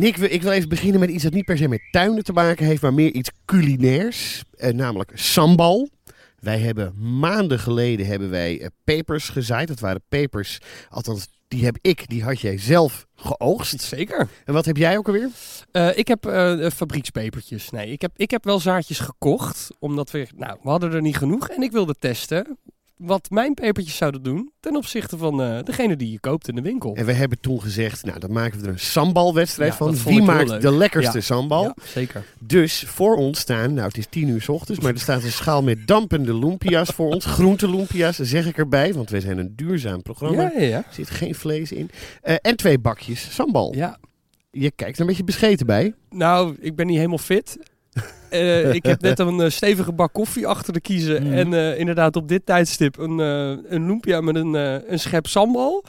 Nick, ik wil even beginnen met iets dat niet per se met tuinen te maken heeft, maar meer iets culinairs, eh, namelijk sambal. Wij hebben maanden geleden hebben wij eh, pepers gezaaid. Dat waren pepers, althans die heb ik, die had jij zelf geoogst. Zeker. En wat heb jij ook alweer? Eh, ik heb eh, fabriekspepertjes. Nee, ik heb, ik heb wel zaadjes gekocht. Omdat we, nou, we hadden er niet genoeg. En ik wilde testen wat mijn pepertjes zouden doen ten opzichte van eh, degene die je koopt in de winkel. En we hebben toen gezegd, nou dan maken we er een sambalwedstrijd Ja, van. Wie maakt de lekkerste Ja. sambal? Ja, zeker. Dus voor ons staan, nou het is tien uur s ochtends, maar er staat een schaal met dampende lumpia's voor ons. Groente lumpia's, zeg ik erbij, want wij zijn een duurzaam programma. Ja, ja, ja. Er zit geen vlees in. Eh, en twee bakjes sambal. ja. Je kijkt er een beetje bescheten bij. Nou, ik ben niet helemaal fit. Eh, ik heb net een eh, stevige bak koffie achter de kiezen. Mhm. En eh, inderdaad op dit tijdstip een, een lumpia met een, een schep sambal.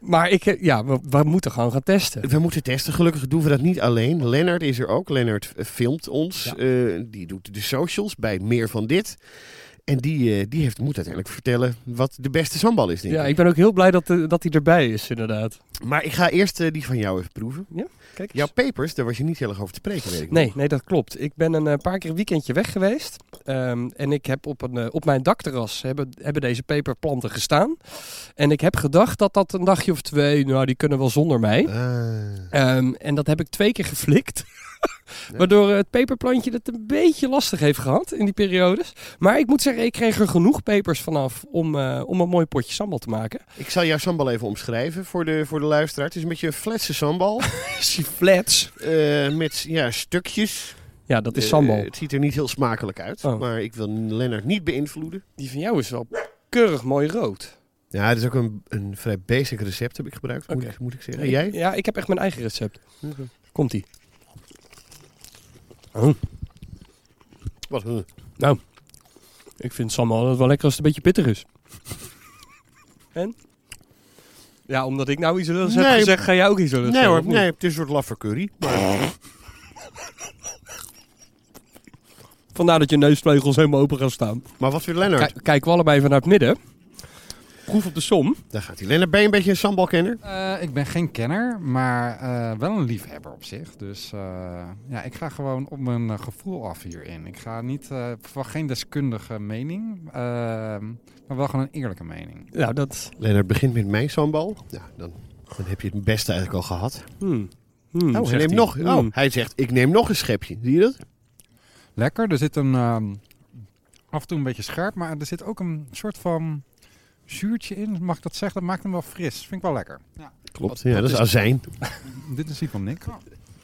Maar ik, ja, we, we moeten gewoon gaan testen. We moeten testen. Gelukkig doen we dat niet alleen. Lennart is er ook. Lennart filmt ons. Ja. Die doet de socials bij Meer van Dit. En die, eh, die heeft, moet uiteindelijk vertellen wat de beste sambal is, denk Ja, ik. ben ook heel blij dat, eh, dat hij erbij is, inderdaad. Maar ik ga eerst eh, die van jou even proeven. Ja, kijk eens. Jouw pepers, daar was je niet heel erg over te spreken, weet ik Nee, nog. nee, dat klopt. Ik ben een paar keer een weekendje weg geweest. Ehm, en ik heb op, een, op mijn dakterras hebben, hebben deze peperplanten gestaan. En ik heb gedacht dat dat een dagje of twee, nou die kunnen wel zonder mij. Ah. Ehm, en dat heb ik twee keer geflikt. Waardoor het peperplantje het een beetje lastig heeft gehad in die periodes. Maar ik moet zeggen, ik kreeg er genoeg pepers vanaf om, eh, om een mooi potje sambal te maken. Ik zal jouw sambal even omschrijven voor de, voor de luisteraar. Het is een beetje een fletse sambal. Flats. eh, met ja, stukjes. Ja, dat is Eh, sambal. het ziet er niet heel smakelijk uit. Oh. Maar ik wil Lennart niet beïnvloeden. Die van jou is wel keurig mooi rood. Ja, het is ook een, een vrij basic recept heb ik gebruikt, moet, ik, moet ik zeggen. En jij? Ja, ik heb echt mijn eigen recept. Komt-ie. Oh, Wat? huh? nou, ik vind sambal altijd wel lekker als het een beetje pittig is. En? Ja, omdat ik nou iets lulligs heb Nee. gezegd, ga jij ook iets lulligs Nee zeggen, hoor, nee, het is een soort laffe curry. Maar Vandaar dat je neusvleugels helemaal open gaan staan. Maar wat vindt Lennart? Kijk, kijken we allebei vanuit het midden. Proef op de som. Daar gaat hij. Lennart, ben je een beetje een sambalkenner? Eh, ik ben geen kenner, maar eh, wel een liefhebber op zich. Dus eh, ja, ik ga gewoon op mijn gevoel af hierin. Ik ga niet, eh, verwacht geen deskundige mening, eh, maar wel gewoon een eerlijke mening. Nou, dat... Lennart begint met mijn sambal. Ja, dan, dan heb je het beste eigenlijk al gehad. Hmm. Hmm, Oh, hij zegt neemt hij. nog. Hmm. Oh, hij zegt, ik neem nog een schepje. Zie je dat? Lekker, er zit een, ehm, af en toe een beetje scherp, maar er zit ook een soort van zuurtje in. Mag ik dat zeggen? Dat maakt hem wel fris. Vind ik wel lekker. Ja. Klopt. Ja, dat is azijn. Dit is die van Nick.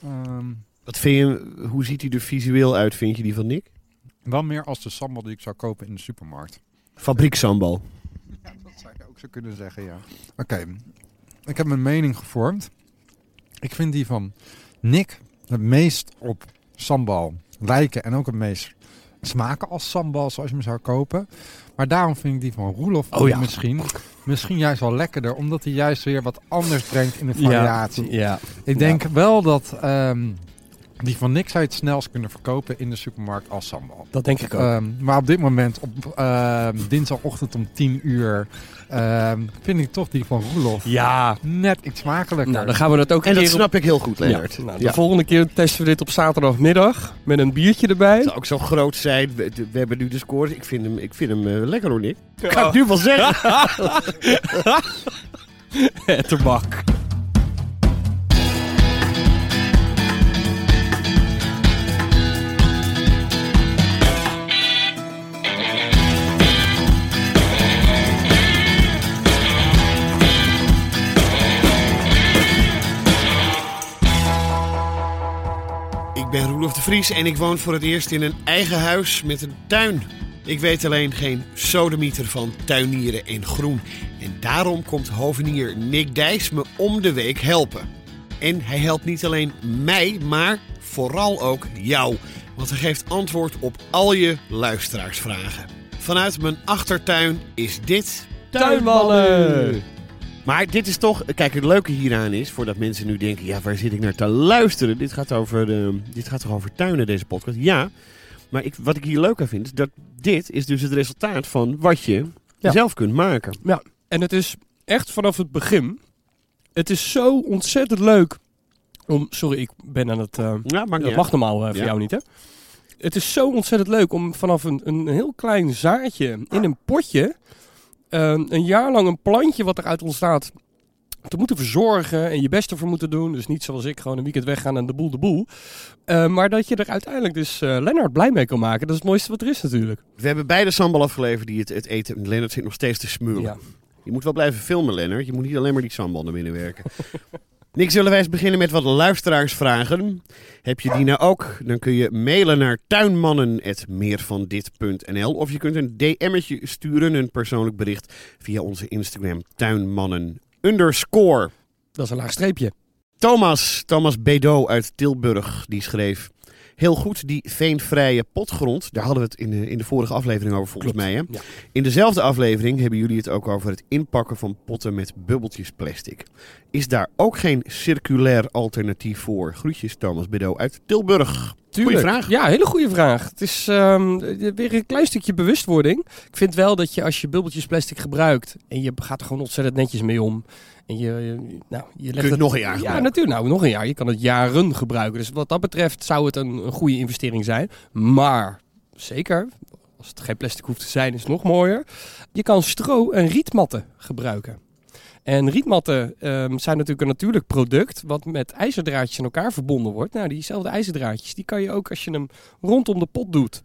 Ehm, Wat vind je, hoe ziet hij er visueel uit, vind je die van Nick? wel meer als de sambal die ik zou kopen in de supermarkt. Fabriekssambal. Ja, dat zou je ook zo kunnen zeggen, ja. Oké, ik heb mijn mening gevormd. Ik vind die van Nick het meest op sambal lijken en ook het meest smaken als sambal zoals je hem zou kopen. Maar daarom vind ik die van Roelof Oh ja. misschien, misschien juist wel lekkerder, omdat hij juist weer wat anders brengt in de variatie. ja. Ik denk wel dat ehm, die van Nick zou het snelst kunnen verkopen in de supermarkt als sambal. Dat denk ik ook. Ehm, maar op dit moment, op ehm, dinsdagochtend om 10 uur, vind ik toch die van Roelof ja. net iets smakelijker. Nou, dan gaan we dat ook En dat op- snap ik heel goed, Ja, Lennart. nou, de Ja. volgende keer testen we dit op zaterdagmiddag met een biertje erbij. Het zou ook zo groot zijn. We, we hebben nu de score. Ik vind hem, ik vind hem eh, lekker hoor, Nick. Kan ik nu wel zeggen. Etterbak. Ik ben Roelof de Vries en ik woon voor het eerst in een eigen huis met een tuin. Ik weet alleen geen sodemieter van tuinieren en groen. En daarom komt hovenier Nick Dijs me om de week helpen. En hij helpt niet alleen mij, maar vooral ook jou. Want hij geeft antwoord op al je luisteraarsvragen. Vanuit mijn achtertuin is dit... Tuinballen! Maar dit is toch, kijk, het leuke hieraan is, voordat mensen nu denken, ja, waar zit ik naar te luisteren? Dit gaat, over, dit gaat toch over tuinen, deze podcast? Ja, maar ik, wat ik hier leuk aan vind, is dat dit is dus het resultaat van wat je Ja. zelf kunt maken. Ja, en het is echt vanaf het begin. Het is zo ontzettend leuk om. Sorry, ik ben aan het. eh, Ja, dat mag normaal voor Ja. jou niet, hè? Het is zo ontzettend leuk om vanaf een, een heel klein zaadje in een potje. Eh, een jaar lang een plantje wat eruit ontstaat. te moeten verzorgen en je best ervoor moeten doen. Dus niet zoals ik gewoon een weekend weggaan en de boel de boel. Eh, maar dat je er uiteindelijk dus eh Lennart blij mee kan maken. Dat is het mooiste wat er is natuurlijk. We hebben beide sambal afgeleverd die het, het eten. Lennart zit nog steeds te smullen. Ja. Je moet wel blijven filmen, Lennart. Je moet niet alleen maar die sambal naar binnen werken. Nick, zullen wij eens beginnen met wat luisteraarsvragen? Heb je die nou ook? Dan kun je mailen naar tuinmannen.meervandit.nl Of je kunt een DM'tje sturen, een persoonlijk bericht, via onze Instagram tuinmannen underscore. Dat is een laag streepje. Thomas, Thomas Bedo uit Tilburg, die schreef... Heel goed, die veenvrije potgrond. Daar hadden we het in de, in de vorige aflevering over, volgens Klopt, mij. Hè? ja. In dezelfde aflevering hebben jullie het ook over het inpakken van potten met bubbeltjes plastic. Is daar ook geen circulair alternatief voor? Groetjes, Thomas Bedo uit Tilburg. Goeie vraag. Ja, hele goede vraag. Het is ehm, weer een klein stukje bewustwording. Ik vind wel dat je als je bubbeltjes plastic gebruikt en je gaat er gewoon ontzettend netjes mee om. En je, je- nou, je legt Kun je het nog een jaar Ja, gebruiken? natuurlijk. Nou, nog een jaar. Je kan het jaren gebruiken. Dus wat dat betreft zou het een, een goede investering zijn. Maar, zeker, als het geen plastic hoeft te zijn, is het nog mooier. Je kan stro en rietmatten gebruiken. En rietmatten ehm, zijn natuurlijk een natuurlijk product wat met ijzerdraadjes aan elkaar verbonden wordt. Nou, diezelfde ijzerdraadjes, die kan je ook als je hem rondom de pot doet.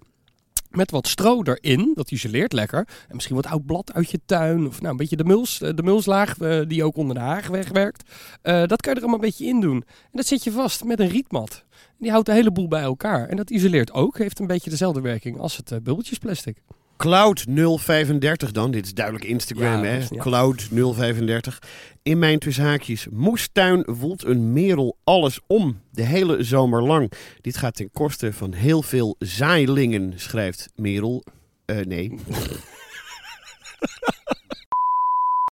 Met wat stro erin, dat isoleert lekker. En misschien wat oud blad uit je tuin. Of nou, een beetje de, muls, eh, de mulslaag eh, die ook onder de haag wegwerkt. Eh, dat kan je er allemaal een beetje in doen. En dat zet je vast met een rietmat. Die houdt de hele boel bij elkaar. En dat isoleert ook. Heeft een beetje dezelfde werking als het eh, bubbeltjesplastic. Cloud 035 dan. Dit is duidelijk Instagram, Ja, hè? dat is- ja. Cloud 035. In mijn tussenhaakjes moestuin woelt een merel alles om. De hele zomer lang. Dit gaat ten koste van heel veel zaailingen, schrijft Merel. Eh, nee.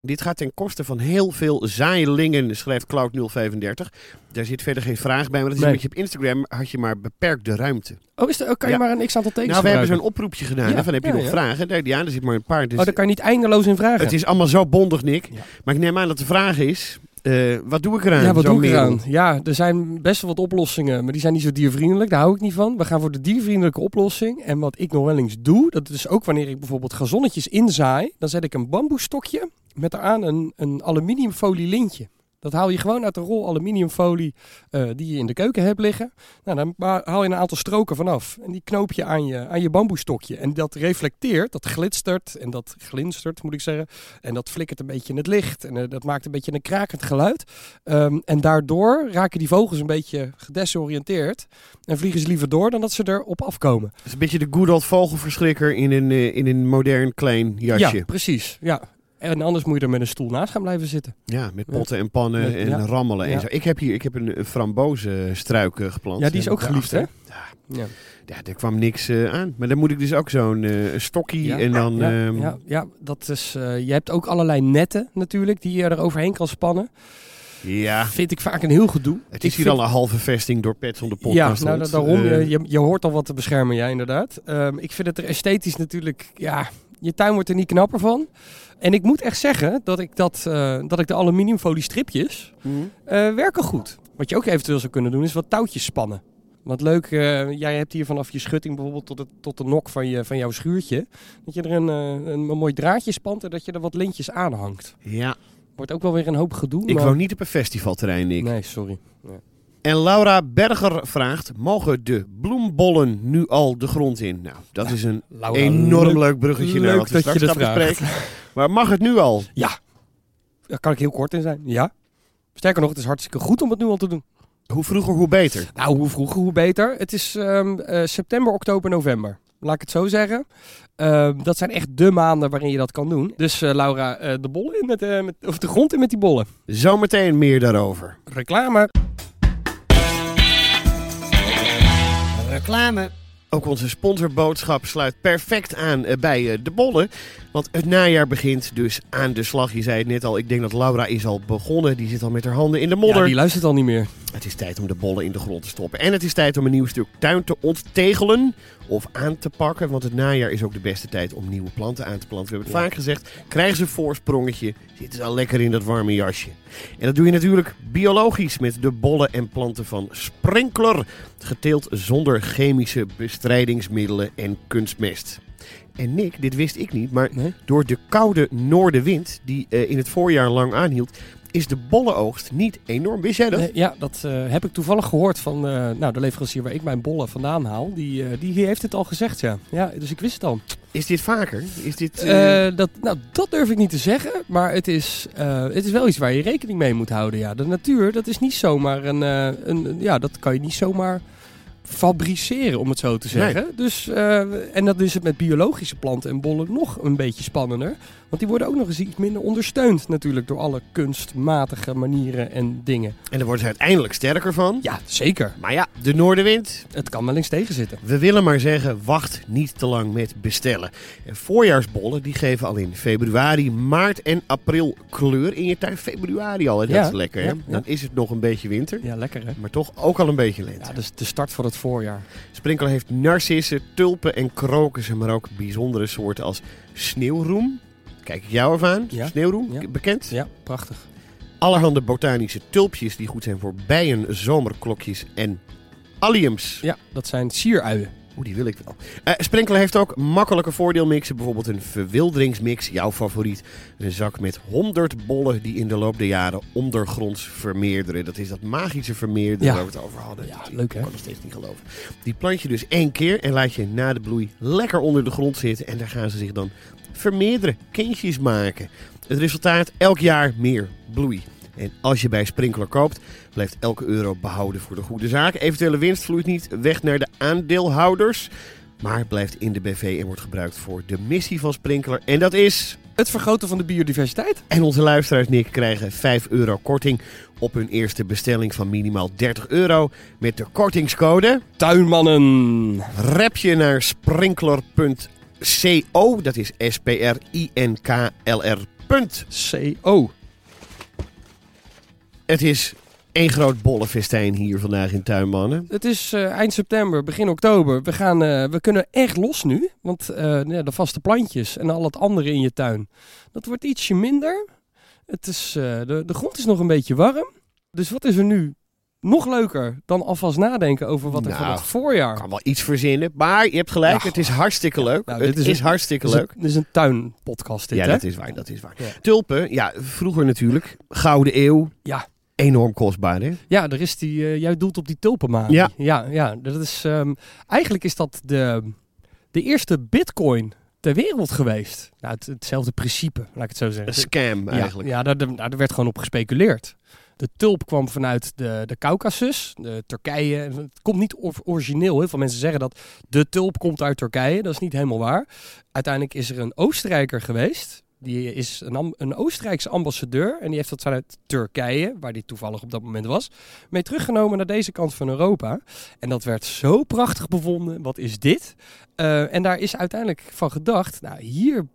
Dit gaat ten koste van heel veel zaailingen, schrijft Cloud 035. Daar zit verder geen vraag bij, maar dat is Nee. omdat je op Instagram had je maar beperkte ruimte. Oh, is er, oh, kan je Ja. maar een x-aantal tekens Nou, we hebben zo'n oproepje gedaan. Ja, van heb je ja, nog vragen? Ja, er zit maar een paar. Dus Oh, daar kan je niet eindeloos in vragen. het is allemaal zo bondig, Nick. Maar ik neem aan dat de vraag is: eh, wat doe ik eraan? Ja, wat doe ik eraan? Ja, er zijn best wel wat oplossingen, maar die zijn niet zo diervriendelijk. Daar hou ik niet van. We gaan voor de diervriendelijke oplossing. En wat ik nog wel eens doe, dat is ook wanneer ik bijvoorbeeld gazonnetjes inzaai, dan zet ik een bamboestokje met eraan een, een aluminiumfolie lintje. Dat haal je gewoon uit de rol aluminiumfolie eh, die je in de keuken hebt liggen. Nou, dan haal je een aantal stroken vanaf. En die knoop je aan je, aan je bamboestokje. En dat reflecteert, dat glitstert en dat glinstert, moet ik zeggen. En dat flikkert een beetje in het licht. En eh, dat maakt een beetje een krakend geluid. Ehm, en daardoor raken die vogels een beetje gedesoriënteerd. En vliegen ze liever door dan dat ze erop afkomen. Het is een beetje de good old vogelverschrikker in een, eh, in een modern klein jasje. Ja, precies. Ja. En anders moet je er met een stoel naast gaan blijven zitten. Ja, met potten en pannen Met- en ja. rammelen en Ja. zo. Ik heb hier ik heb een, frambozenstruik eh, geplant. Ja, die is eh, ook geliefd, hè? Ja. Ja, daar kwam niks eh, aan. Maar dan moet ik dus ook zo'n stokkie Ja. en dan... Ja, ehm, ja, ja, dat is. eh, je hebt ook allerlei netten natuurlijk die je er overheen kan spannen. ja. Vind ik vaak een heel gedoe. Het is Ik hier vind- al een halve vesting door Pets on de Ja, podcast. nou, stond. da- daarom. Je, je, hoort al wat te beschermen, ja, inderdaad. Ehm, ik vind het er esthetisch natuurlijk. Ja, je tuin wordt er niet knapper van. En ik moet echt zeggen dat ik, dat, eh, dat ik de aluminiumfolie stripjes mhm. eh, werken goed. Wat je ook eventueel zou kunnen doen, is wat touwtjes spannen. Wat leuk, eh, jij hebt hier vanaf je schutting bijvoorbeeld tot, het, tot de nok van, je, van jouw schuurtje. Dat je er een, een, mooi draadje spant en dat je er wat lintjes aan hangt. Ja, Wordt ook wel weer een hoop gedoe. ik maar... woon niet op een festivalterrein, Nick. Nee, sorry. En Laura Berger vraagt: Mogen de bloembollen nu al de grond in? Nou, dat is een Laura, enorm leuk- leuk bruggetje naar wat we straks gaan bespreken. Maar mag het nu al? Ja, daar kan ik heel kort in zijn. Ja. Sterker nog, het is hartstikke goed om het nu al te doen. Hoe vroeger, hoe beter. Nou, hoe vroeger, hoe beter. Het is ehm, eh, september, oktober, november. laat ik het zo zeggen. Ehm, dat zijn echt de maanden waarin je dat kan doen. Dus eh, Laura, eh, de bollen in met, met, of de grond in met die bollen. Zometeen meer daarover. Reclame. Ook onze sponsorboodschap sluit perfect aan eh, bij eh, de bollen. Want het najaar begint dus aan de slag. Je zei het net al, ik denk dat Laura is al begonnen. Die zit al met haar handen in de modder. Ja, die luistert al niet meer. Het is tijd om de bollen in de grond te stoppen. En het is tijd om een nieuw stuk tuin te onttegelen of aan te pakken. Want het najaar is ook de beste tijd om nieuwe planten aan te planten. We hebben het vaak gezegd, krijgen ze een voorsprongetje, zitten ze al lekker in dat warme jasje. En dat doe je natuurlijk biologisch met de bollen en planten van Sprinkler. Geteeld zonder chemische bestrijdingsmiddelen en kunstmest. En Nick, dit wist ik niet, maar Nee? door de koude noordenwind die eh, in het voorjaar lang aanhield, is de bollenoogst niet enorm. Wist jij dat? Nee, ja, dat eh, heb ik toevallig gehoord van eh, nou, de leverancier waar ik mijn bollen vandaan haal. Die, eh, die heeft het al gezegd, ja. ja. Dus ik wist het al. Is dit vaker? Is dit, dat, nou, dat durf ik niet te zeggen, maar het is, het is wel iets waar je rekening mee moet houden. Ja. De natuur, dat is niet zomaar een, een, ja, dat kan je niet zomaar fabriceren, om het zo te zeggen. Dus, eh, en dat is het met biologische planten en bollen nog een beetje spannender. Want die worden ook nog eens iets minder ondersteund natuurlijk door alle kunstmatige manieren en dingen. en daar worden ze uiteindelijk sterker van. Ja, zeker. Maar ja, de noordenwind. Het kan wel eens tegenzitten. We willen maar zeggen, wacht niet te lang met bestellen. En voorjaarsbollen die geven al in februari, maart en april kleur in je tuin. Februari al, dat Ja, is lekker. Hè? ja, ja. Dan is het nog een beetje winter, Ja, lekker hè? maar toch ook al een beetje lente. Ja, dus de start voor het voorjaar. Sprinkler heeft narcissen, tulpen en krokussen, maar ook bijzondere soorten als sneeuwroem. Kijk ik jou. Ja. Sneeuwroem, Ja. bekend. Ja, prachtig. Allerhande botanische tulpjes die goed zijn voor bijen, zomerklokjes en alliums. Ja, dat zijn sieruien. Oeh, die wil ik wel. Eh Sprinkler heeft ook makkelijke voordeelmixen. Bijvoorbeeld een verwilderingsmix, jouw favoriet. Een zak met 100 bollen die in de loop der jaren ondergronds vermeerderen. Dat is dat magische vermeerderen Ja. waar we het over hadden. Ja, Dat- leuk, hè? Ik kan nog steeds niet geloven. Die plant je dus één keer en laat je na de bloei lekker onder de grond zitten. En daar gaan ze zich dan vermeerderen, kindjes maken. Het resultaat, elk jaar meer bloei. En als je bij Sprinkler koopt, blijft elke euro behouden voor de goede zaak. Eventuele winst vloeit niet weg naar de aandeelhouders, maar blijft in de BV en wordt gebruikt voor de missie van Sprinkler. En dat is... Het vergroten van de biodiversiteit. En onze luisteraars, Nick, krijgen 5 euro korting op hun eerste bestelling van minimaal 30 euro. Met de kortingscode Tuinmannen. rep je naar sprinkler.co. Dat is S-P-R-I-N-K-L-R. Het is één groot bollenfestijn hier vandaag in Tuinmannen. Het is eh, eind september, begin oktober. We, gaan, eh, we kunnen echt los nu. Want eh, ja, de vaste plantjes en al het andere in je tuin, dat wordt ietsje minder. Het is, de, de grond is nog een beetje warm. Dus wat is er nu nog leuker dan alvast nadenken over wat er Nou, van het voorjaar... Ik kan wel iets verzinnen, maar je hebt gelijk. Ja. het is hartstikke leuk. Nou, het dit is, is een- hartstikke is leuk. dit is een tuinpodcast dit, ja, hè? dat is waar. Dat is waar. Ja. Tulpen, ja, vroeger natuurlijk. Gouden eeuw. Ja. Enorm kostbaar, hè? Ja, er is die, eh, jij doelt op die tulpenmaan. Ja. ja, ja dat is, ehm, eigenlijk is dat de, de eerste bitcoin ter wereld geweest. Nou, het, hetzelfde principe, laat ik het zo zeggen. Een scam eigenlijk. Ja, ja daar, werd gewoon op gespeculeerd. De tulp kwam vanuit de, de Caucasus, de Turkije. Het komt niet or- origineel. Heel veel mensen zeggen dat de tulp komt uit Turkije. Dat is niet helemaal waar. Uiteindelijk is er een Oostenrijker geweest. Die is een, een Oostenrijkse ambassadeur. En die heeft dat vanuit Turkije, waar die toevallig op dat moment was, mee teruggenomen naar deze kant van Europa. En dat werd zo prachtig bevonden. Wat is dit? Eh, en daar is uiteindelijk van gedacht, nou hier-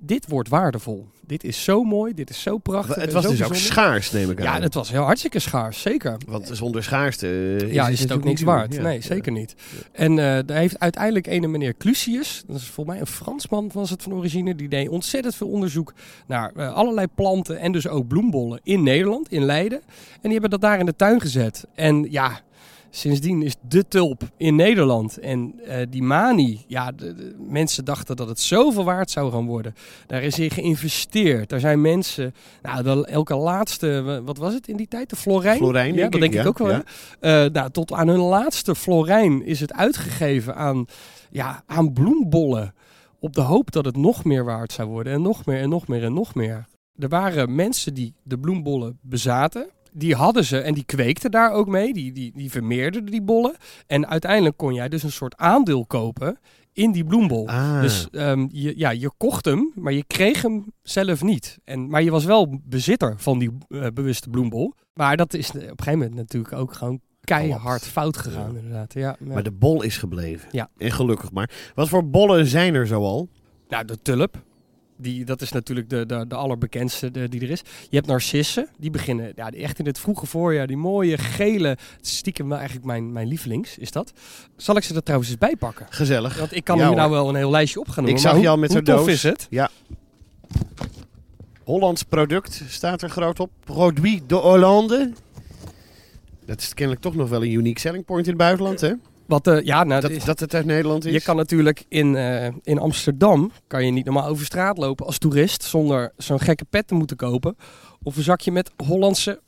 dit wordt waardevol. Dit is zo mooi, dit is zo prachtig. Het was dus ook schaars, neem ik aan. Ja, het was heel hartstikke schaars, zeker. Want zonder schaarste eh, ja, is het ook niks waard. Ja, nee, zeker niet. En eh daar heeft uiteindelijk een meneer Clusius, dat is volgens mij een Fransman was het van origine, die deed ontzettend veel onderzoek naar eh, allerlei planten en dus ook bloembollen in Nederland, in Leiden. En die hebben dat daar in de tuin gezet. En ja, sindsdien is de tulp in Nederland. En eh, die mani, ja, de, de- mensen dachten dat het zoveel waard zou gaan worden. Daar is in geïnvesteerd. Daar zijn mensen, nou, de, elke laatste, wa- wat was het in die tijd? De Florijn? Florijn, ja, denk dat ik, denk ik ja, ook wel. ja. Eh, nou, tot aan hun laatste Florijn is het uitgegeven aan, ja, aan bloembollen. Op de hoop dat het nog meer waard zou worden. En nog meer en nog meer en nog meer. Er waren mensen die de bloembollen bezaten. Die hadden ze en die kweekten daar ook mee. Die, die, die vermeerderden die bollen. En uiteindelijk kon jij dus een soort aandeel kopen in die bloembol. Ah. Dus ehm, je, ja, je kocht hem, maar je kreeg hem zelf niet. En, maar je was wel bezitter van die eh, bewuste bloembol. Maar dat is op een gegeven moment natuurlijk ook gewoon keihard fout gegaan, inderdaad. Ja, ja. Maar de bol is gebleven. Ja. En gelukkig maar. Wat voor bollen zijn er zoal? Nou, de tulp. Die, dat is natuurlijk de, de, de allerbekendste de- die er is. Je hebt narcissen. Die beginnen ja, die echt in het vroege voorjaar. Die mooie gele. Stiekem wel eigenlijk mijn, mijn lievelings is dat. Zal ik ze er trouwens eens bij pakken? Gezellig. Want ik kan Ja, hier nou wel een heel lijstje op gaan noemen. Ik zag je al met zo'n doos. is het? Ja. Hollands product staat er groot op. Produit de Hollande. Dat is kennelijk toch nog wel een unique selling point in het buitenland, hè? Wat, eh, ja, nou, Dat, dat het uit Nederland is. Je kan natuurlijk in, eh, in Amsterdam kan je niet normaal over straat lopen als toerist zonder zo'n gekke pet te moeten kopen. Of een zakje met Hollandse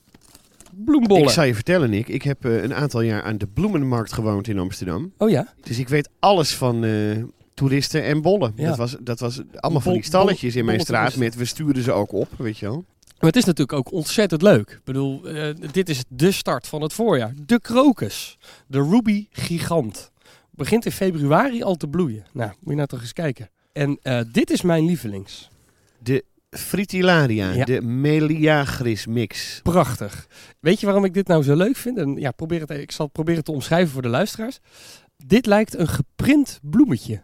bloembollen. Ik zal je vertellen, Nick. Ik heb eh, een aantal jaar aan de bloemenmarkt gewoond in Amsterdam. Oh ja? Dus ik weet alles van toeristen en bollen. Ja. Dat, was, dat was allemaal van die stalletjes in mijn straat. Met, we stuurden ze ook op, weet je wel. Maar het is natuurlijk ook ontzettend leuk. Ik bedoel, eh, dit is de start van het voorjaar. De krokus. De ruby gigant. Begint in februari al te bloeien. Nou, moet je nou toch eens kijken. En eh, dit is mijn lievelings. De Fritillaria, Ja. de Meleagris mix. Prachtig. Weet je waarom ik dit nou zo leuk vind? En ja, probeer het, ik zal het proberen te omschrijven voor de luisteraars. Dit lijkt een geprint bloemetje.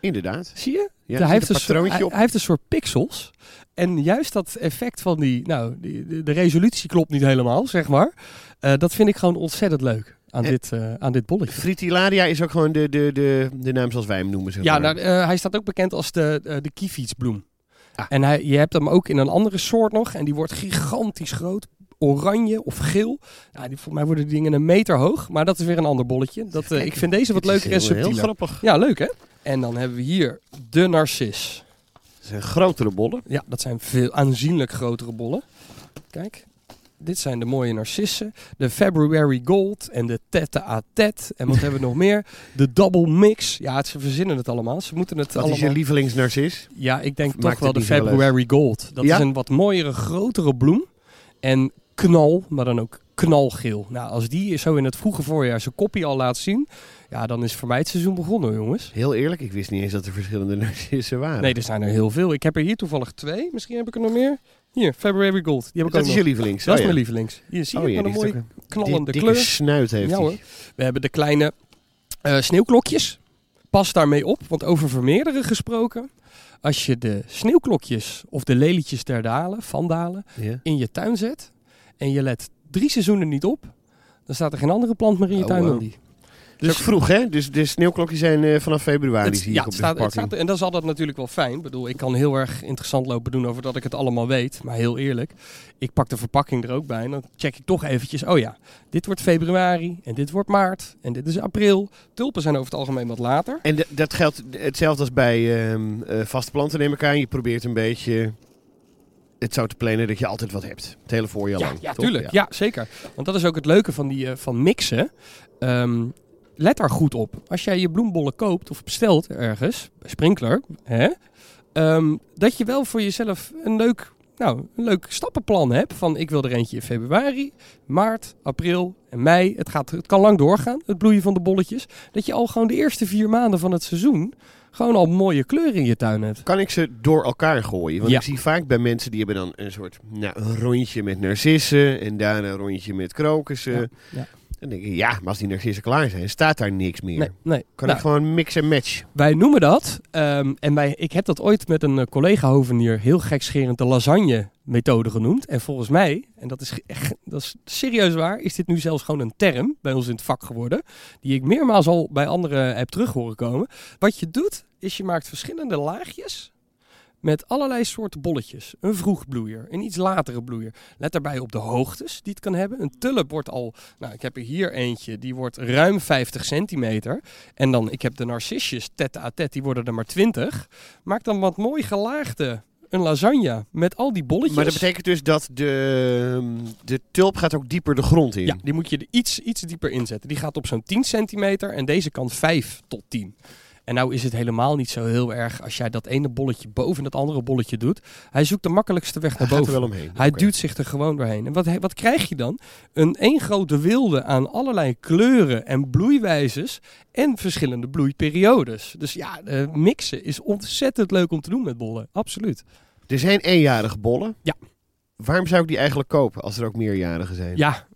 Inderdaad. Zie je? Ja, hij, heeft een soort, hij, heeft een soort pixels. En juist dat effect van die, nou, die, de, de resolutie klopt niet helemaal, zeg maar. Eh, dat vind ik gewoon ontzettend leuk aan, En- dit, eh, aan dit bolletje. Fritillaria is ook gewoon de, de, de, de naam zoals wij hem noemen. Zeg Ja, maar. nou, eh, hij staat ook bekend als de, de kiefietsbloem. Ah. En hij, je hebt hem ook in een andere soort nog. En die wordt gigantisch groot. Oranje of geel. Ja, die, voor mij worden die dingen een meter hoog. Maar dat is weer een ander bolletje. Dat, ik vind deze wat leuker en heel- Heel subtieler. grappig. Ja, leuk hè? En dan hebben we hier de narcis. Het zijn grotere bollen. Ja, dat zijn veel aanzienlijk grotere bollen. Kijk, dit zijn de mooie narcissen. De February Gold en de Tete à Tete. En wat hebben we nog meer? De Double Mix. Ja, het- ze verzinnen het allemaal. Ze moeten het Wat allemaal... is je lievelingsnarcis? Ja, ik denk Maakt toch wel de. February Gold. Dat Ja? is een wat mooiere, grotere bloem. En knal, maar dan ook knalgeel. Nou, als die zo in het vroege voorjaar zijn koppie al laat zien... Ja, dan is voor mij het seizoen begonnen, jongens. Heel eerlijk, ik wist niet eens dat er verschillende narcissen waren. Nee, er zijn er heel veel. Ik heb er hier toevallig twee. Misschien heb ik er nog meer. Hier, February Gold. Die heb ik dat ook is nog. je lievelings. Dat is Oh, mijn lievelings. Hier zie je Oh ja, die een mooie knallende Die kleur. snuit heeft Ja hoor. We hebben de kleine eh, sneeuwklokjes. Pas daarmee op, want over vermeerderen gesproken. Als je de sneeuwklokjes of de lelietjes der dalen, van dalen, in je tuin zet en je let drie seizoenen niet op, dan staat er geen andere plant meer in je Oh, tuin wow. dan die. Het is ook vroeg, hè? Dus de sneeuwklokjes zijn eh, vanaf februari, Het, zie ja, ik op het de staat, het verpakking. staat, en dan is altijd natuurlijk wel fijn. Ik bedoel, ik kan heel erg interessant lopen doen over dat ik het allemaal weet. Maar heel eerlijk, ik pak de verpakking er ook bij. En dan check ik toch eventjes, oh ja, dit wordt februari en dit wordt maart en dit is april. Tulpen zijn over het algemeen wat later. En de- dat geldt hetzelfde als bij ehm, eh, vaste planten neem ik aan. Je probeert een beetje het zo te plannen dat je altijd wat hebt. Het hele voorjaar Ja, lang. ja tuurlijk. Ja. zeker. Want dat is ook het leuke van, die, eh, van mixen. Ehm, let daar goed op. Als jij je bloembollen koopt of bestelt ergens, bij Sprinkler, hè, ehm, dat je wel voor jezelf een leuk, nou, een leuk stappenplan hebt. Van ik wil er eentje in februari, maart, april en mei. Het, gaat, het kan lang doorgaan, het bloeien van de bolletjes. Dat je al gewoon de eerste vier maanden van het seizoen gewoon al mooie kleuren in je tuin hebt. Kan ik ze door elkaar gooien? Want Ja. ik zie vaak bij mensen die hebben dan een soort nou, een rondje met narcissen en daarna een rondje met krokussen. Ja, ja. Dan denk ik, ja, maar als die narcissen klaar zijn, staat daar niks meer. Nee, nee. Kan Nou, ik gewoon mix en match? Wij noemen dat, ehm, en wij, ik heb dat ooit met een eh, collega hovenier heel gekscherend de lasagne-methode genoemd. En volgens mij, en dat is, echt, dat is serieus waar, is dit nu zelfs gewoon een term bij ons in het vak geworden. Die ik meermaals al bij anderen heb terug horen komen. Wat je doet, is je maakt verschillende laagjes met allerlei soorten bolletjes. Een vroegbloeier, een iets latere bloeier. Let daarbij op de hoogtes die het kan hebben. Een tulp wordt al, nou ik heb er hier eentje, die wordt ruim 50 centimeter. En dan, ik heb de narcisjes, tête à tête, die worden er maar 20. Maak dan wat mooi gelaagde, een lasagne met al die bolletjes. Maar dat betekent dus dat de, de tulp gaat ook dieper de grond in. Ja, die moet je er iets, iets dieper inzetten. Die gaat op zo'n 10 centimeter en deze kan 5 tot 10. En nou is het helemaal niet zo heel erg als jij dat ene bolletje boven dat andere bolletje doet. Hij zoekt de makkelijkste weg Hij naar boven. wel omheen. Hij duwt zich er gewoon doorheen. En wat, wat krijg je dan? Een één grote wilde aan allerlei kleuren en bloeiwijzes en verschillende bloeiperiodes. Dus ja, mixen is ontzettend leuk om te doen met bollen. Absoluut. Er zijn eenjarige bollen. Ja. Waarom zou ik die eigenlijk kopen als er ook meerjarigen zijn? Ja,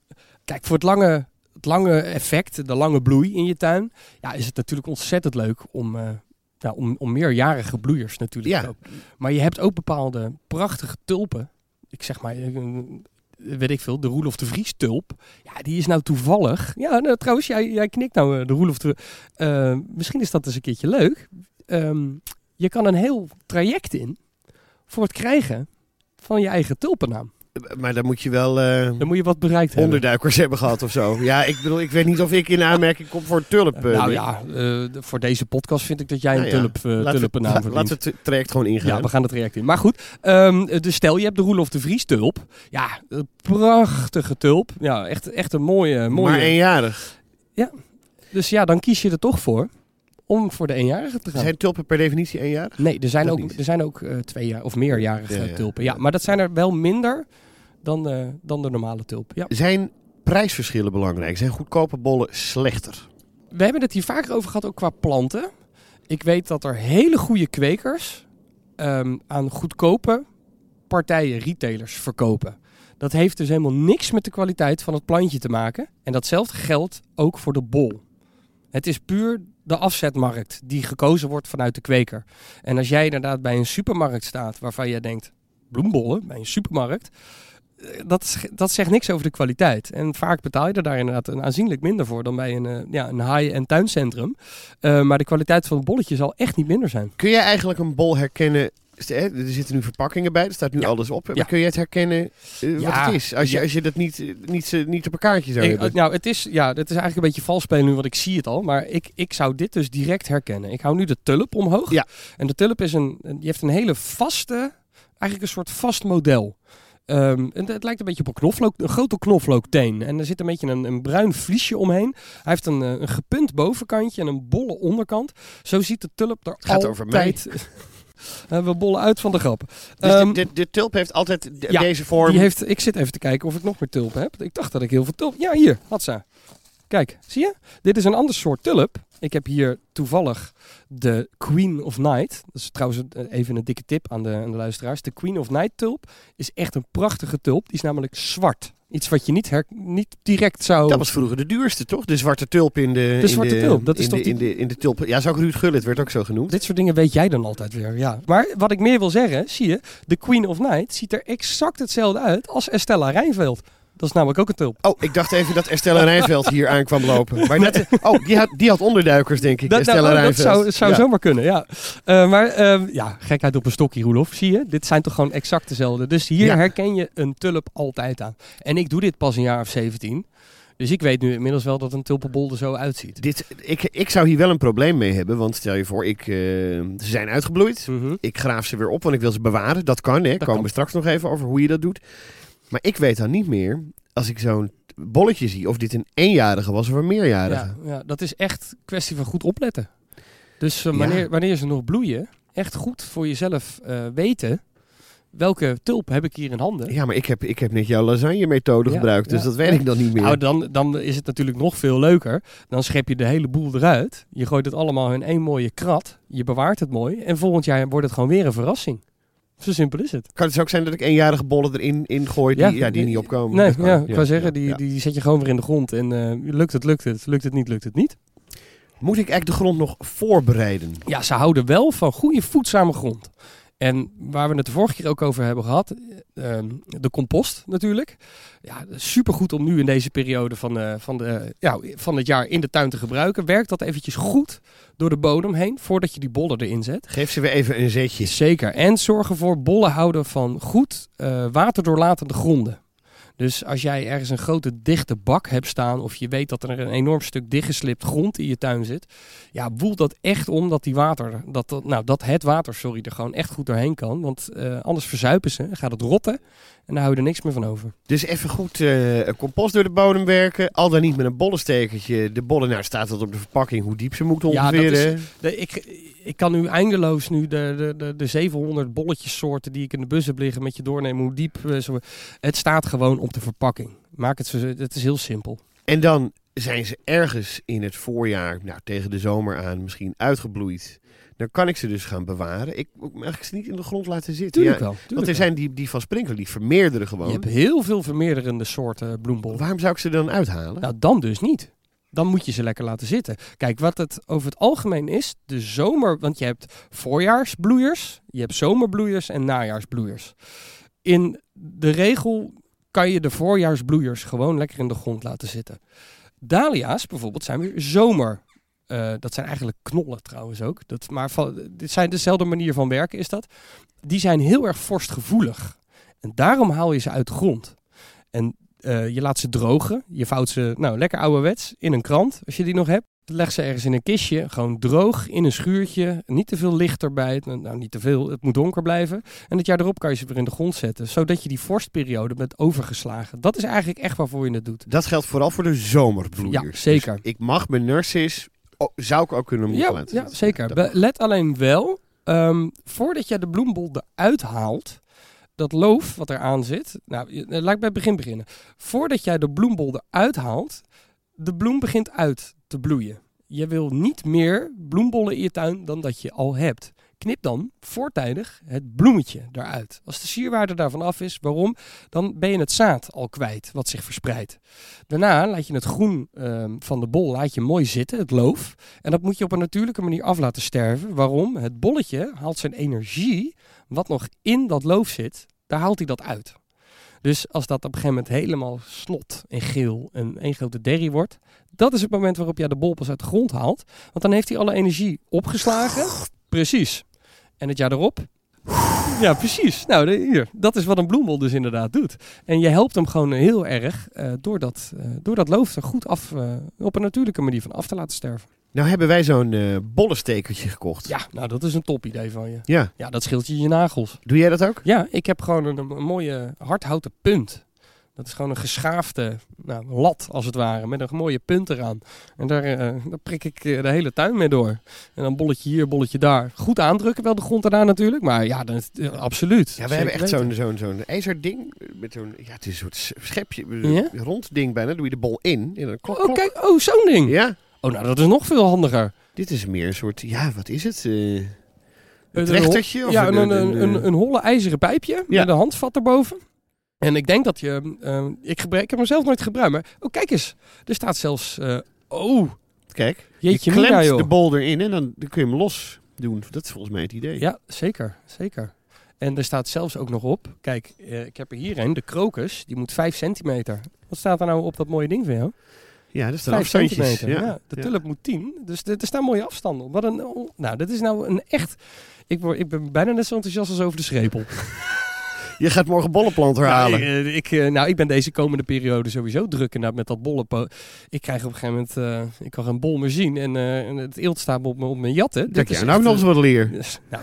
kijk, voor het lange, het lange effect, de lange bloei in je tuin, ja, is het natuurlijk ontzettend leuk om, eh, ja, om, om meerjarige bloeiers natuurlijk Ja. kopen. Maar je hebt ook bepaalde prachtige tulpen. Ik zeg maar, eh, weet ik veel, de Roelof de Vries tulp. Ja, die is nou toevallig. Ja, nou, trouwens, jij, jij knikt nou eh, de Roelof de eh, Misschien is dat eens een keertje leuk. Ehm, je kan een heel traject in voor het krijgen van je eigen tulpennaam. Maar dan moet je wel eh Dan moet je wat bereikt hebben. onderduikers hebben gehad of zo. Ja, ik bedoel, ik weet niet of ik in aanmerking kom voor een tulp. eh, nou ja, eh, voor deze podcast vind ik dat jij Nou een ja, tulp, verdient. Laten we het traject gewoon ingaan. Ja, we gaan het traject in. Maar goed, dus stel je hebt de Roelof de Vries tulp. Ja, een prachtige tulp. Ja, echt, echt een mooie... mooie. Maar eenjarig. Dus ja, dan kies je er toch voor om voor de eenjarige te gaan. Zijn tulpen per definitie eenjarig? Nee, er zijn Dat ook, niet. er zijn ook twee jaar of meerjarige Ja, ja. tulpen. Ja, maar dat zijn er wel minder dan, eh, dan de normale tulp. Ja. Zijn prijsverschillen belangrijk? Zijn goedkope bollen slechter? We hebben het hier vaker over gehad, ook qua planten. Ik weet dat er hele goede kwekers ehm, aan goedkope partijen, retailers, verkopen. Dat heeft dus helemaal niks met de kwaliteit van het plantje te maken. En datzelfde geldt ook voor de bol. Het is puur de afzetmarkt die gekozen wordt vanuit de kweker. En als jij inderdaad bij een supermarkt staat waarvan jij denkt, bloembollen bij een supermarkt, dat, dat zegt niks over de kwaliteit. En vaak betaal je er daar inderdaad een aanzienlijk minder voor dan bij een, eh, ja, een high-end tuincentrum. Eh, maar de kwaliteit van het bolletje zal echt niet minder zijn. Kun jij eigenlijk een bol herkennen? Er zitten nu verpakkingen bij, er staat nu Ja. alles op. Maar Ja. kun je het herkennen eh, wat het is? Als je, als je dat niet, niet, niet op een kaartje zou Ik- hebben. nou, het is, ja, het is eigenlijk een beetje vals spelen nu, want ik zie het al. Maar ik, ik zou dit dus direct herkennen. Ik hou nu de tulp omhoog. En de tulp is een, een- die heeft een hele vaste, eigenlijk een soort vast model. Ehm, het lijkt een beetje op een knoflook, een grote knoflookteen. En er zit een beetje een, een bruin vliesje omheen. Hij heeft een, eh, een gepunt bovenkantje en een bolle onderkant. Zo ziet de tulp er Gaat over altijd... Eh, we bollen uit van de grap. Dus Ehm, de, de, de tulp heeft altijd de- ja, deze vorm. die heeft, ik zit even te kijken of ik nog meer tulpen heb. Ik dacht dat ik heel veel tulpen... Ja, hier, had ze. Kijk, zie je? Dit is een ander soort tulp. Ik heb hier toevallig de Queen of Night. Dat is trouwens even een dikke tip aan de, aan de luisteraars. De Queen of Night tulp is echt een prachtige tulp. Die is namelijk zwart. Iets wat je niet, her, niet direct zou... Dat was vroeger de duurste, toch? De zwarte tulp in de... in zwarte de, tulp, dat is in toch de, in, die- de, in de tulp. Ja, zou Ruud Gullit, werd ook zo genoemd. Dit soort dingen weet jij dan altijd weer, ja. Maar wat ik meer wil zeggen, zie je, de Queen of Night ziet er exact hetzelfde uit als Estella Rijnveld. Dat is namelijk ook een tulp. Oh, ik dacht even dat Estella Rijnveld hier aan kwam lopen. Maar net, oh, die had, die had onderduikers, denk ik, Dat, nou, oh, dat zou, zou Ja. zomaar kunnen, ja. Eh, maar ehm, ja, gekheid op een stokje, Roelof. Zie je? Dit zijn toch gewoon exact dezelfde. Dus hier Ja. herken je een tulp altijd aan. En ik doe dit pas een jaar of 17. Dus ik weet nu inmiddels wel dat een tulpenbol er zo uitziet. Dit, ik, ik zou hier wel een probleem mee hebben, want stel je voor, ik, eh, ze zijn uitgebloeid. Mhm. Ik graaf ze weer op, want ik wil ze bewaren. Dat kan, hè. Dat Komen kan. we straks nog even over hoe je dat doet. Maar ik weet dan niet meer, als ik zo'n bolletje zie, of dit een eenjarige was of een meerjarige. Ja, ja, dat is echt kwestie van goed opletten. Dus eh, Ja. wanneer, wanneer ze nog bloeien, echt goed voor jezelf eh, weten... welke tulp heb ik hier in handen. Ja, maar ik heb, ik heb net jouw lasagne-methode Ja, gebruikt, dus ja, dat weet ik dan niet meer. Nou, dan, dan is het natuurlijk nog veel leuker. Dan schep je de hele boel eruit. Je gooit het allemaal in één mooie krat. Je bewaart het mooi. En volgend jaar wordt het gewoon weer een verrassing. Zo simpel is het. Kan het ook zijn dat ik eenjarige bollen erin in gooi die, ja, die niet opkomen? Nee, ja, ik wou zeggen, die, ja. die zet je gewoon weer in de grond. En eh, lukt het, lukt het. Lukt het niet, lukt het niet. Moet ik eigenlijk de grond nog voorbereiden? Ja, ze houden wel van goede voedzame grond. En waar we het de vorige keer ook over hebben gehad, eh, ehm, de compost natuurlijk. Ja, supergoed om nu in deze periode van, eh, van, de, ja, van het jaar in de tuin te gebruiken. Werkt dat eventjes goed door de bodem heen voordat je die bollen erin zet. Geef ze weer even een zetje. Zeker. En zorg ervoor bollen houden van goed eh, waterdoorlatende gronden. Dus als jij ergens een grote dichte bak hebt staan, of je weet dat er een enorm stuk dichtgeslipt grond in je tuin zit, ja, woel dat echt om dat die water, dat, dat, nou, dat het water, sorry, er gewoon echt goed doorheen kan. Want eh, anders verzuipen ze, gaat het rotten en dan hou je er niks meer van over. Dus even goed eh, compost door de bodem werken. Al dan niet met een bollenstekertje. De bollen, nou staat dat op de verpakking hoe diep ze moeten Ja, ongeveer. dat is-? De, ik, ik kan nu eindeloos nu de, de, de, de 700 bolletjessoorten die ik in de bus heb liggen met je doornemen hoe diep. zo, het staat gewoon op de verpakking. Maak het het is heel simpel. En dan zijn ze ergens in het voorjaar, nou tegen de zomer aan, misschien uitgebloeid. Dan kan ik ze dus gaan bewaren. Ik eigenlijk ze niet in de grond laten zitten. Tuurlijk Ja, wel. Want tuurlijk er wel. zijn die, die van sprinkler, die vermeerderen gewoon. Je hebt heel veel vermeerderende soorten bloembollen. Waarom zou ik ze dan uithalen? Nou, dan dus niet. Dan moet je ze lekker laten zitten. Kijk, wat het over het algemeen is, de zomer, want je hebt voorjaarsbloeiers, je hebt zomerbloeiers en najaarsbloeiers. In de regel kan je de voorjaarsbloeiers gewoon lekker in de grond laten zitten. Dahlia's bijvoorbeeld zijn weer zomer. eh, dat zijn eigenlijk knollen trouwens ook. Dat, maar van, dit zijn dezelfde manier van werken is dat. Die zijn heel erg vorstgevoelig. En daarom haal je ze uit de grond. En eh, je laat ze drogen. Je vouwt ze, nou, lekker ouderwets, in een krant, als je die nog hebt. Leg ze ergens in een kistje, gewoon droog, in een schuurtje. Niet te veel licht erbij, nou niet te veel, het moet donker blijven. En het jaar erop kan je ze weer in de grond zetten. Zodat je die vorstperiode bent overgeslagen. Dat is eigenlijk echt waarvoor je het doet. Dat geldt vooral voor de zomerbloeiers. Ja, zeker. Dus ik mag mijn narcis, oh, zou ik ook kunnen moeten Ja, laten ja zitten. zeker. Dat. Let alleen wel, ehm, voordat je de bloembol eruit haalt, dat loof wat eraan zit. Nou, eh, laat ik bij het begin beginnen. Voordat jij de bloembol eruit haalt, de bloem begint uit te bloeien. Je wil niet meer bloembollen in je tuin dan dat je al hebt. Knip dan voortijdig het bloemetje eruit. Als de sierwaarde daarvan af is, waarom? Dan ben je het zaad al kwijt wat zich verspreidt. Daarna laat je het groen ehm, van de bol laat je mooi zitten, het loof. En dat moet je op een natuurlijke manier af laten sterven. Waarom? Het bolletje haalt zijn energie, wat nog in dat loof zit, daar haalt hij dat uit. Dus als dat op een gegeven moment helemaal snot en geel en één grote derrie wordt, dat is het moment waarop jij de bol pas uit de grond haalt. Want dan heeft hij alle energie opgeslagen. Precies. En het jaar erop. Ja, precies. Nou, de- hier. Dat is wat een bloembol dus inderdaad doet. En je helpt hem gewoon heel erg eh, door, dat, eh, door dat loof er goed af, eh, op een natuurlijke manier van af te laten sterven. Nou hebben wij zo'n eh bollenstekertje gekocht. Ja, nou dat is een top idee van je. Ja. Ja, dat scheelt je je nagels. Doe jij dat ook? Ja, ik heb gewoon een, een mooie hardhouten punt. Dat is gewoon een geschaafde nou, lat, als het ware, met een mooie punt eraan. En daar, eh, daar prik ik eh, de hele tuin mee door. En dan bolletje hier, bolletje daar. Goed aandrukken, wel de grond eraan natuurlijk. Maar ja, dan, absoluut. Ja, we hebben echt zo'n zo'n zo'n ijzerding. Met zo'n, ja, het is een soort schepje, Ja? rond ding bijna. doe je de bol in. En dan klok, Oh, klok. kijk, oh, zo'n ding. Ja, Oh, nou, dat is nog veel handiger. dit is meer een soort, ja, wat is het? Eh, een trechtertje? Of ja, een, een, een, een, een, holle ijzeren pijpje Ja. met een handvat erboven. En ik denk dat je... eh, ik, gebruik, ik heb hem zelf nooit gebruikt, maar... Oh, kijk eens. Er staat zelfs... eh, oh, Kijk, jeetje je klemt mina, de bol erin en dan, dan kun je hem los doen. Dat is volgens mij het idee. Ja, zeker. Zeker. En er staat zelfs ook nog op... Kijk, eh, ik heb er hier een. De krokus, die moet 5 centimeter. Wat staat er nou op dat mooie ding van jou? Ja, dat is dan 5 afstandjes. centimeter. Ja, de ja. tulp moet 10. Dus er staan mooie afstanden op. Wat een... oh, nou, dit is nou een echt... Ik, word, ik ben bijna net zo enthousiast als over de schepel. Je gaat morgen bollenplanter halen. Ja, ik, ik, eh, nou, ik ben deze komende periode sowieso druk inderdaad met dat bollenpo. Ik krijg op een gegeven moment, eh, ik kan geen bol meer zien en, eh, het eelt staat op, op mijn jatten. Kijk, is ja, nou nog eens wat leer. eh, dus, nou,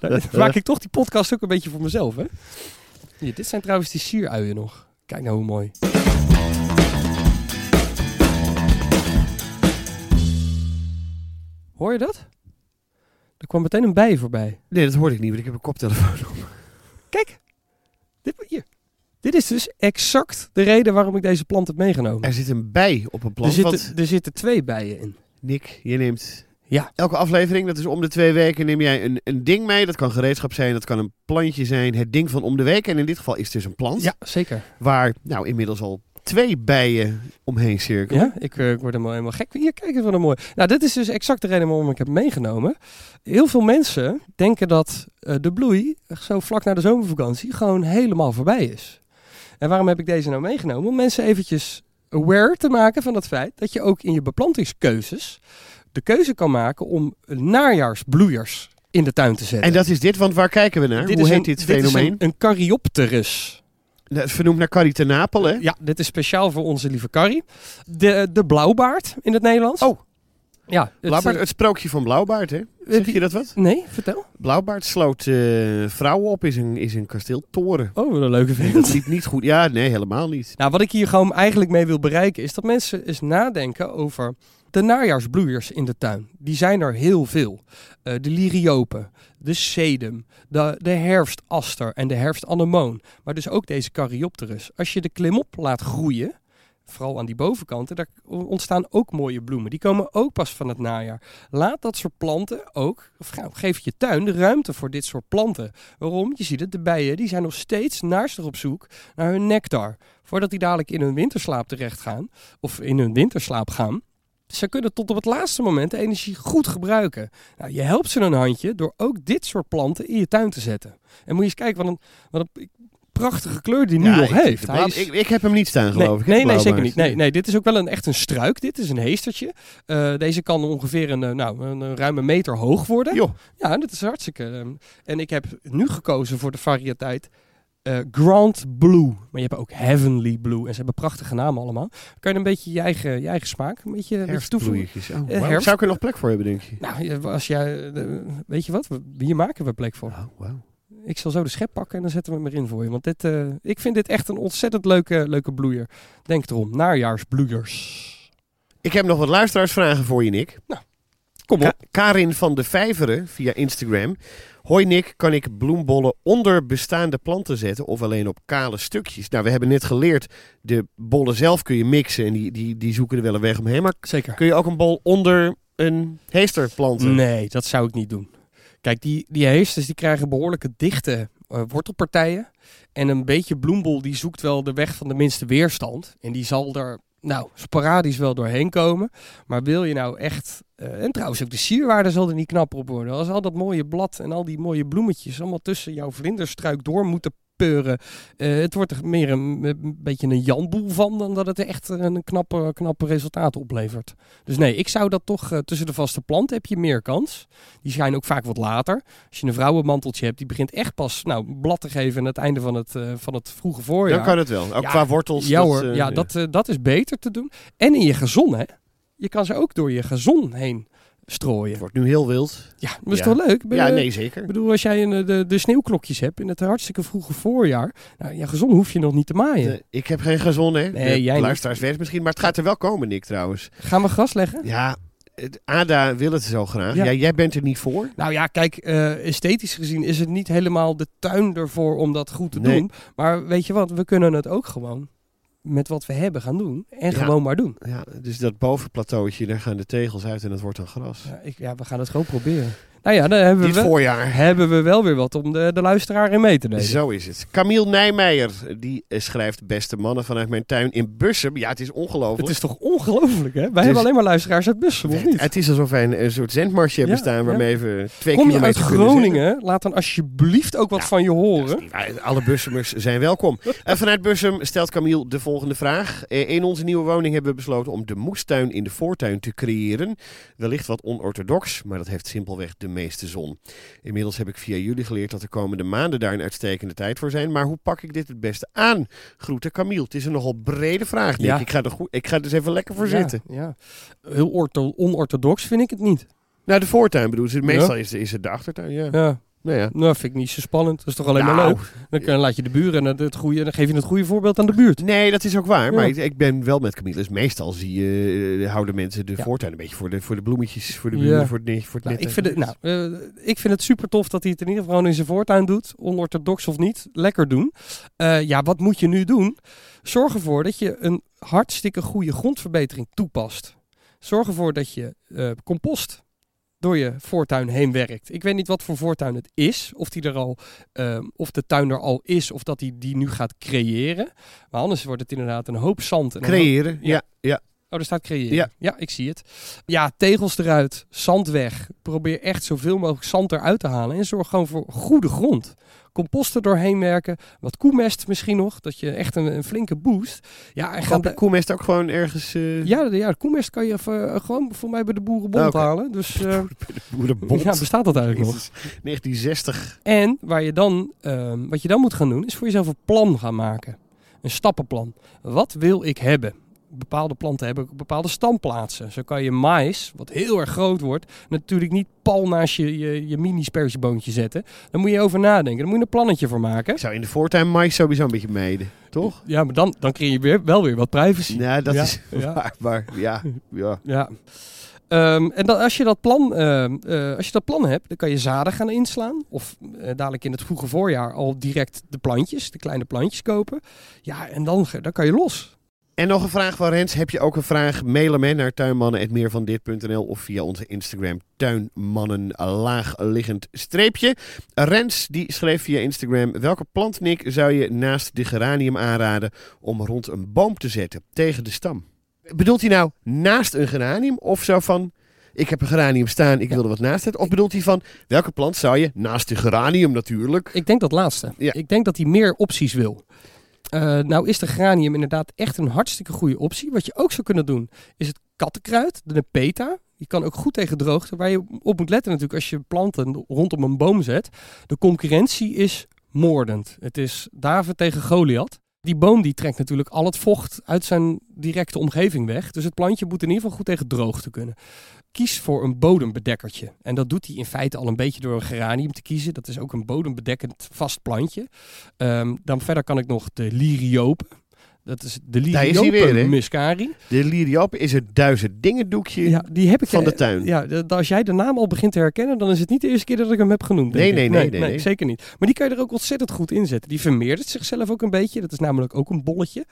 dan maak ik toch die podcast ook een beetje voor mezelf, hè? Hier, dit zijn trouwens die sieruien nog. Kijk nou hoe mooi. Hoor je dat? Er kwam meteen een bij voorbij. Nee, dat hoorde ik niet, want ik heb een koptelefoon op. Kijk, dit, hier. dit is dus exact de reden waarom ik deze plant heb meegenomen. Er zit een bij op een Er plant. zitten, Want, er zitten twee bijen in. Nick, je neemt Ja. elke aflevering, dat is om de twee weken, neem jij een, een ding mee. Dat kan gereedschap zijn, dat kan een plantje zijn. Het ding van om de week. En in dit geval is het dus een plant. Ja, zeker. Waar nou inmiddels al twee bijen omheen cirkelen. Ja, ik, eh, ik word helemaal, helemaal gek. Hier, kijk eens wat een mooi. Nou, dit is dus exact de reden waarom ik heb meegenomen. Heel veel mensen denken dat eh, de bloei zo vlak na de zomervakantie gewoon helemaal voorbij is. En waarom heb ik deze nou meegenomen? Om mensen eventjes aware te maken van het feit dat je ook in je beplantingskeuzes de keuze kan maken om najaarsbloeiers in de tuin te zetten. En dat is dit, want waar kijken we naar? Dit Hoe is heet een, dit is fenomeen? een, een Caryopterus. Vernoemd naar Carrie ten Napel, hè? Ja, dit is speciaal voor onze lieve Carrie. De, de blauwbaard in het Nederlands. Oh. Ja. het, eh, het sprookje van Blauwbaard, hè? Zeg je dat wat? Nee, vertel. Blauwbaard sloot eh, vrouwen op in zijn, in zijn kasteeltoren. Oh, wat een leuke film. dat liep niet goed. Ja, nee, helemaal niet. Nou, wat ik hier gewoon eigenlijk mee wil bereiken is dat mensen eens nadenken over de najaarsbloeiers in de tuin. Die zijn er heel veel. Eh, de liriopen, de sedum, de, de herfstaster en de herfstanemoon. Maar dus ook deze caryopterus. Als je de klimop laat groeien, vooral aan die bovenkanten, daar ontstaan ook mooie bloemen. Die komen ook pas van het najaar. Laat dat soort planten ook, of geef je tuin de ruimte voor dit soort planten. Waarom? Je ziet het, de bijen die zijn nog steeds naarstig op zoek naar hun nectar. Voordat die dadelijk in hun winterslaap terecht gaan, of in hun winterslaap gaan. Ze kunnen tot op het laatste moment de energie goed gebruiken. Nou, je helpt ze een handje door ook dit soort planten in je tuin te zetten. En moet je eens kijken wat een, wat een prachtige kleur die nu Ja, nog ik- heeft. Hij is- ik, ik heb hem niet staan, Nee, geloof ik. nee, nee, zeker niet. Nee, nee, dit is ook wel een, echt een struik. Dit is een heestertje. Eh, deze kan ongeveer een, eh, nou, een, een ruime meter hoog worden. Ja, dat is hartstikke. ehm, en ik heb nu gekozen voor de variëteit eh, Grand Blue. Maar je hebt ook Heavenly Blue. En ze hebben prachtige namen allemaal. Kan je een beetje je eigen, je eigen smaak een beetje, een beetje toevoegen? Oh, Eh, Zou ik er nog plek voor hebben, denk je? Nou, als jij, eh, weet je wat? Hier maken we plek voor. Oh, wauw. Ik zal zo de schep pakken en dan zetten we hem erin voor je. Want dit, ik vind dit echt een ontzettend leuke, leuke bloeier. Denk erom, najaarsbloeiers. Ik heb nog wat luisteraarsvragen voor je, Nick. Kom op. Ka- Karin van de Vijveren via Instagram. Hoi Nick, kan ik bloembollen onder bestaande planten zetten of alleen op kale stukjes? Nou, we hebben net geleerd, de bollen zelf kun je mixen en die, die, die zoeken er wel een weg omheen. Maar Zeker. kun je ook een bol onder een heester planten? Nee, dat zou ik niet doen. Kijk, die, die heesters die krijgen behoorlijke dichte eh, wortelpartijen. En een beetje bloembol die zoekt wel de weg van de minste weerstand. En die zal er, nou, sporadisch wel doorheen komen. Maar wil je nou echt... eh, en trouwens ook de sierwaarde zal er niet knapper op worden. Als al dat mooie blad en al die mooie bloemetjes allemaal tussen jouw vlinderstruik door moeten peuren. eh, het wordt er meer een, een beetje een janboel van dan dat het echt een knappe, knappe resultaat oplevert. Dus nee, ik zou dat toch eh, tussen de vaste planten heb je meer kans. Die zijn ook vaak wat later. Als je een vrouwenmanteltje hebt, die begint echt pas nou, blad te geven aan het einde van het, eh, van het vroege voorjaar. Dan kan het wel. Ook Ja, qua wortels. Ja dat, hoor, ja, Dat, dat is beter te doen. En in je gazon, hè. Je kan ze ook door je gazon heen strooien. Het wordt nu heel wild. Ja, dat is Ja. toch leuk? Ben Ja, nee, zeker. Ik bedoel, als jij een, eh, de, de sneeuwklokjes hebt in het hartstikke vroege voorjaar. Nou, je gazon hoef je nog niet te maaien. Ik heb geen gazon, hè? Nee, De jij niet. Luisteraars misschien, maar het gaat er wel komen, Nick, trouwens. Gaan we gras leggen? Ja, Ada wil het zo graag. Ja. Ja. jij bent er niet voor. Nou ja, kijk, eh, esthetisch gezien is het niet helemaal de tuin ervoor om dat goed te Nee. doen. Maar weet je wat, we kunnen het ook gewoon met wat we hebben gaan doen. En Ja. gewoon maar doen. Ja, dus dat bovenplateautje, daar gaan de tegels uit en het wordt dan gras. Ja, ik, ja, we gaan het gewoon proberen. Nou ja, dan hebben we, Dit wel, voorjaar. hebben we wel weer wat om de, de luisteraar in mee te nemen. Zo is het. Camille Nijmeijer, die eh, schrijft beste mannen vanuit mijn tuin in Bussum. Ja, het is ongelooflijk. Het is toch ongelooflijk, hè? Wij hebben alleen maar luisteraars uit Bussum, of niet? Het is alsof wij een, een soort zendmarsje hebben Ja, staan waarmee we twee Kom je uit Groningen, laat dan alsjeblieft ook wat van je horen. Alle Bussumers zijn welkom. En vanuit Bussum stelt Camille de volgende vraag. Eh, In onze nieuwe woning hebben we besloten om de moestuin in de voortuin te creëren. Wellicht wat onorthodox, maar dat heeft simpelweg de meeste zon. Inmiddels heb ik via jullie geleerd dat de komende maanden daar een uitstekende tijd voor zijn. Maar hoe pak ik dit het beste aan? Groeten Camille. Het is een nogal brede vraag, Nick. Ja. Ik, ga er goed, ik ga er dus even lekker voor Ja, zitten. Ja, Heel ortho- onorthodox vind ik het niet. Nou, de voortuin bedoel ze. Meestal Ja. is, is het de achtertuin, ja. Nou ja. nou vind ik niet zo spannend. Dat is toch alleen maar Nou, leuk. Dan laat je de buren en het goede, dan geef je het goede voorbeeld aan de buurt. Nee, dat is ook waar. Maar ik, ik ben wel met Camille. Dus meestal zie je, eh, houden mensen de Ja. voortuin een beetje voor de, voor de bloemetjes, voor de buren, Ja. voor het, voor het Nou, ik, vind het, nou, eh, ik vind het super tof dat hij het in ieder geval in zijn voortuin doet. Onorthodox of niet, lekker doen. Eh, ja, wat moet je nu doen? Zorg ervoor dat je een hartstikke goede grondverbetering toepast. Zorg ervoor dat je compost door je voortuin heen werkt. Ik weet niet wat voor voortuin het is. Of, die er al, eh, of de tuin er al is of dat hij die nu gaat creëren. Maar anders wordt het inderdaad een hoop zand. En hoop- Creëren, ja. ja. Oh, er staat creëren. Ja. ja, ik zie het. Ja, tegels eruit, zand weg. Probeer echt zoveel mogelijk zand eruit te halen. En zorg gewoon voor goede grond. Compost er doorheen werken. Wat koemest misschien nog. Dat je echt een, een flinke boost. Ja, en ga Gaat de koemest ook gewoon ergens... eh ja, de, ja, de koemest kan je even, eh, gewoon voor mij bij de boerenbond Ah, halen. Dus eh, boerenbond? ja, bestaat dat eigenlijk nog? Jezus, 1960. En waar je dan, ehm, wat je dan moet gaan doen, is voor jezelf een plan gaan maken. Een stappenplan. Wat wil ik hebben? Bepaalde planten hebben ook bepaalde standplaatsen. Zo kan je mais, wat heel erg groot wordt, natuurlijk niet pal naast je, je, je mini-spersieboontje zetten. Daar moet je over nadenken. Daar moet je een plannetje voor maken. Ik zou in de voortuin mais sowieso een beetje meiden, toch? Ja, maar dan, dan creëer je weer, wel weer wat privacy. Ja, dat Ja, is ja. waar. Maar ja, ja. Ja. Ehm, en dan, als, je dat plan, ehm, eh, als je dat plan hebt, dan kan je zaden gaan inslaan. Of eh, dadelijk in het vroege voorjaar al direct de plantjes, de kleine plantjes kopen. Ja, en dan, dan kan je los. En nog een vraag van Rens. Heb je ook een vraag? Mail hem naar tuinmannen.meervandit.nl of via onze Instagram tuinmannen laagliggend streepje. Rens die schreef via Instagram. Welke plant, Nick, zou je naast de geranium aanraden om rond een boom te zetten tegen de stam? Bedoelt hij nou naast een geranium of zo van... Ik heb een geranium staan, ik wil er wat naast zetten. Of bedoelt hij van, welke plant zou je, naast de geranium natuurlijk... Ik denk dat laatste. Ja. Ik denk dat hij meer opties wil. Eh, nou is de granium inderdaad echt een hartstikke goede optie. Wat je ook zou kunnen doen, is het kattenkruid, de nepeta. Die kan ook goed tegen droogte. Waar je op moet letten natuurlijk als je planten rondom een boom zet. De concurrentie is moordend. Het is David tegen Goliath. Die boom die trekt natuurlijk al het vocht uit zijn directe omgeving weg. Dus het plantje moet in ieder geval goed tegen droogte kunnen. Kies voor een bodembedekkertje. En dat doet hij in feite al een beetje door een geranium te kiezen. Dat is ook een bodembedekkend vast plantje. Ehm, dan verder kan ik nog de liriope. Dat is de liriope muscari. De liriope is het duizend dingen doekje Ja, die heb ik van eh, de tuin. Ja, als jij de naam al begint te herkennen, dan is het niet de eerste keer dat ik hem heb genoemd. Nee, nee, nee, nee, nee. zeker niet. Maar die kan je er ook ontzettend goed in zetten. Die vermeerdert zichzelf ook een beetje. Dat is namelijk ook een bolletje.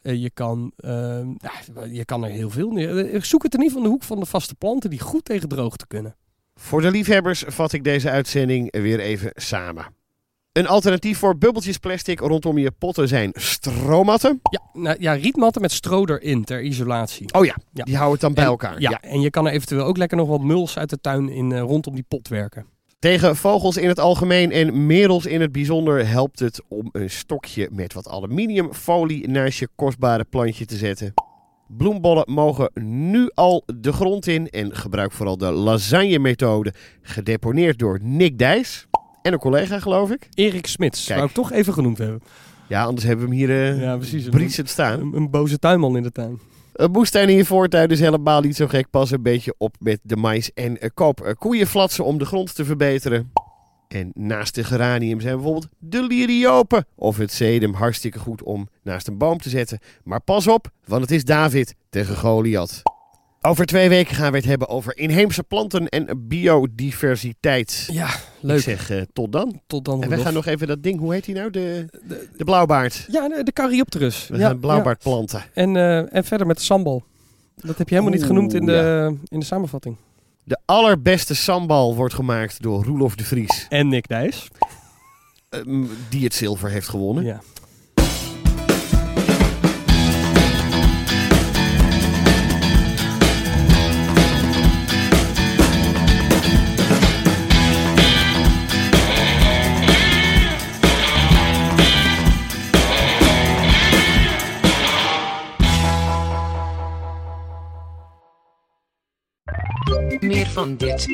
Eh, je, kan, ehm, ja, je kan er heel veel neer. eh, Zoek het in ieder geval in de hoek van de vaste planten die goed tegen droogte kunnen. Voor de liefhebbers vat ik deze uitzending weer even samen. Een alternatief voor bubbeltjesplastic rondom je potten zijn stromatten. Ja, nou, ja rietmatten met stro erin ter isolatie. Oh ja, Ja. die houden het dan bij En- elkaar. Ja, en je kan er eventueel ook lekker nog wat muls uit de tuin in, eh, rondom die pot werken. Tegen vogels in het algemeen en merels in het bijzonder helpt het om een stokje met wat aluminiumfolie naast je kostbare plantje te zetten. Bloembollen mogen nu al de grond in en gebruik vooral de lasagne-methode, gedeponeerd door Nick Dijs en een collega geloof ik. Erik Smits, Kijk. zou ik toch even genoemd hebben. Ja, anders hebben we hem hier eh Ja, precies. staan. Een, een boze tuinman in de tuin. Een moestuin in je voortuin is helemaal niet zo gek. Pas een beetje op met de mais en eh, koop eh, koeienflatsen om de grond te verbeteren. En naast de geranium zijn bijvoorbeeld de liriopen of het sedum hartstikke goed om naast een boom te zetten. Maar pas op, want het is David tegen Goliath. Over twee weken gaan we het hebben over inheemse planten en biodiversiteit. Ja, Ik leuk. zeg eh, tot dan. Tot dan. En Rudolf. gaan nog even dat ding, hoe heet die nou? De, de blauwbaard. Ja, de, de Caryopterus. We ja, gaan blauwbaard planten. En, eh, en verder met de sambal. Dat heb je helemaal niet genoemd in de, in de samenvatting. De allerbeste sambal wordt gemaakt door Roelof de Vries. En Nick Dijs. Ehm, die het zilver heeft gewonnen. Ja. Meer van dit.